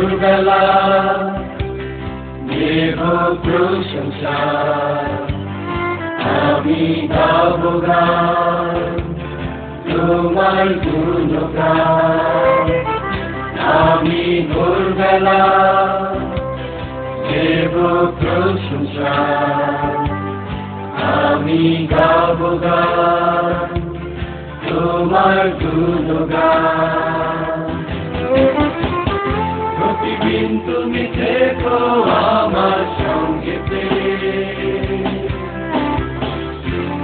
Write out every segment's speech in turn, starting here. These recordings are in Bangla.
ভোরবেলা দেহ প্রশংসা আমি গাব গান তোমার গুণগান আমি ভোরবেলা দেব প্রশংসা আমি গাব গান তোমার গুণগান প্রতিদিন তুমি থেকো আমার সঙ্গে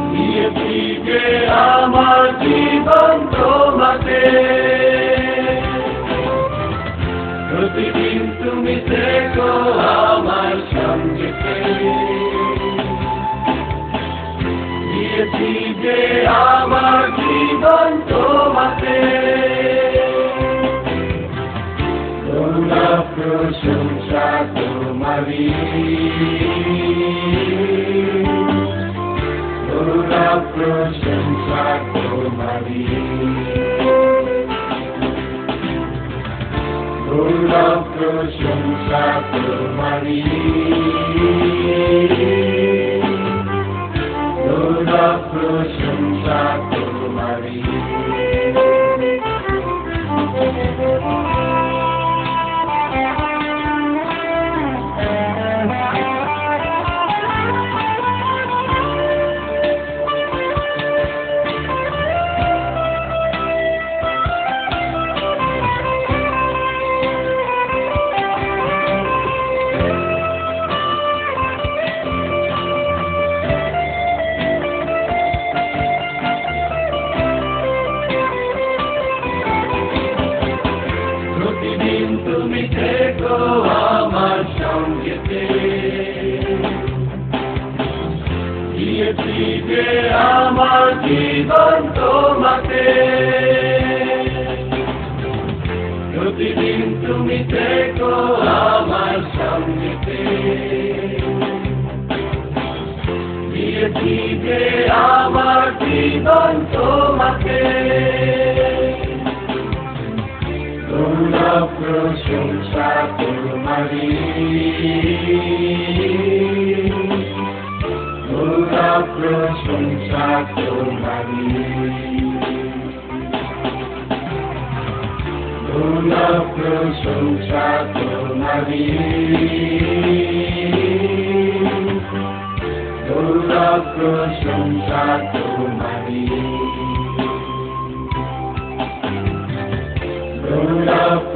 দিয়েছি আমার জীবন তোমাকে প্রতিদিন তুমি থেকো আমার সঙ্গে দিয়েছি আমার জীবন তোমাকে প্রশংসা তোমারি তোমরা প্রশংসা তোমারি তোমরা প্রশংসা তোমারি তোমরা প্রশংসা তোমারি দিয়েছি যে আমার জীবন তোমাকে প্রতিদিন তুমি আমার আমার জীবন তোমাকে তোমরা প্রশংসা তোমরা প্রশংসা তোমারি তোমরা প্রশংসা তোমারি তোমরা প্রশংসা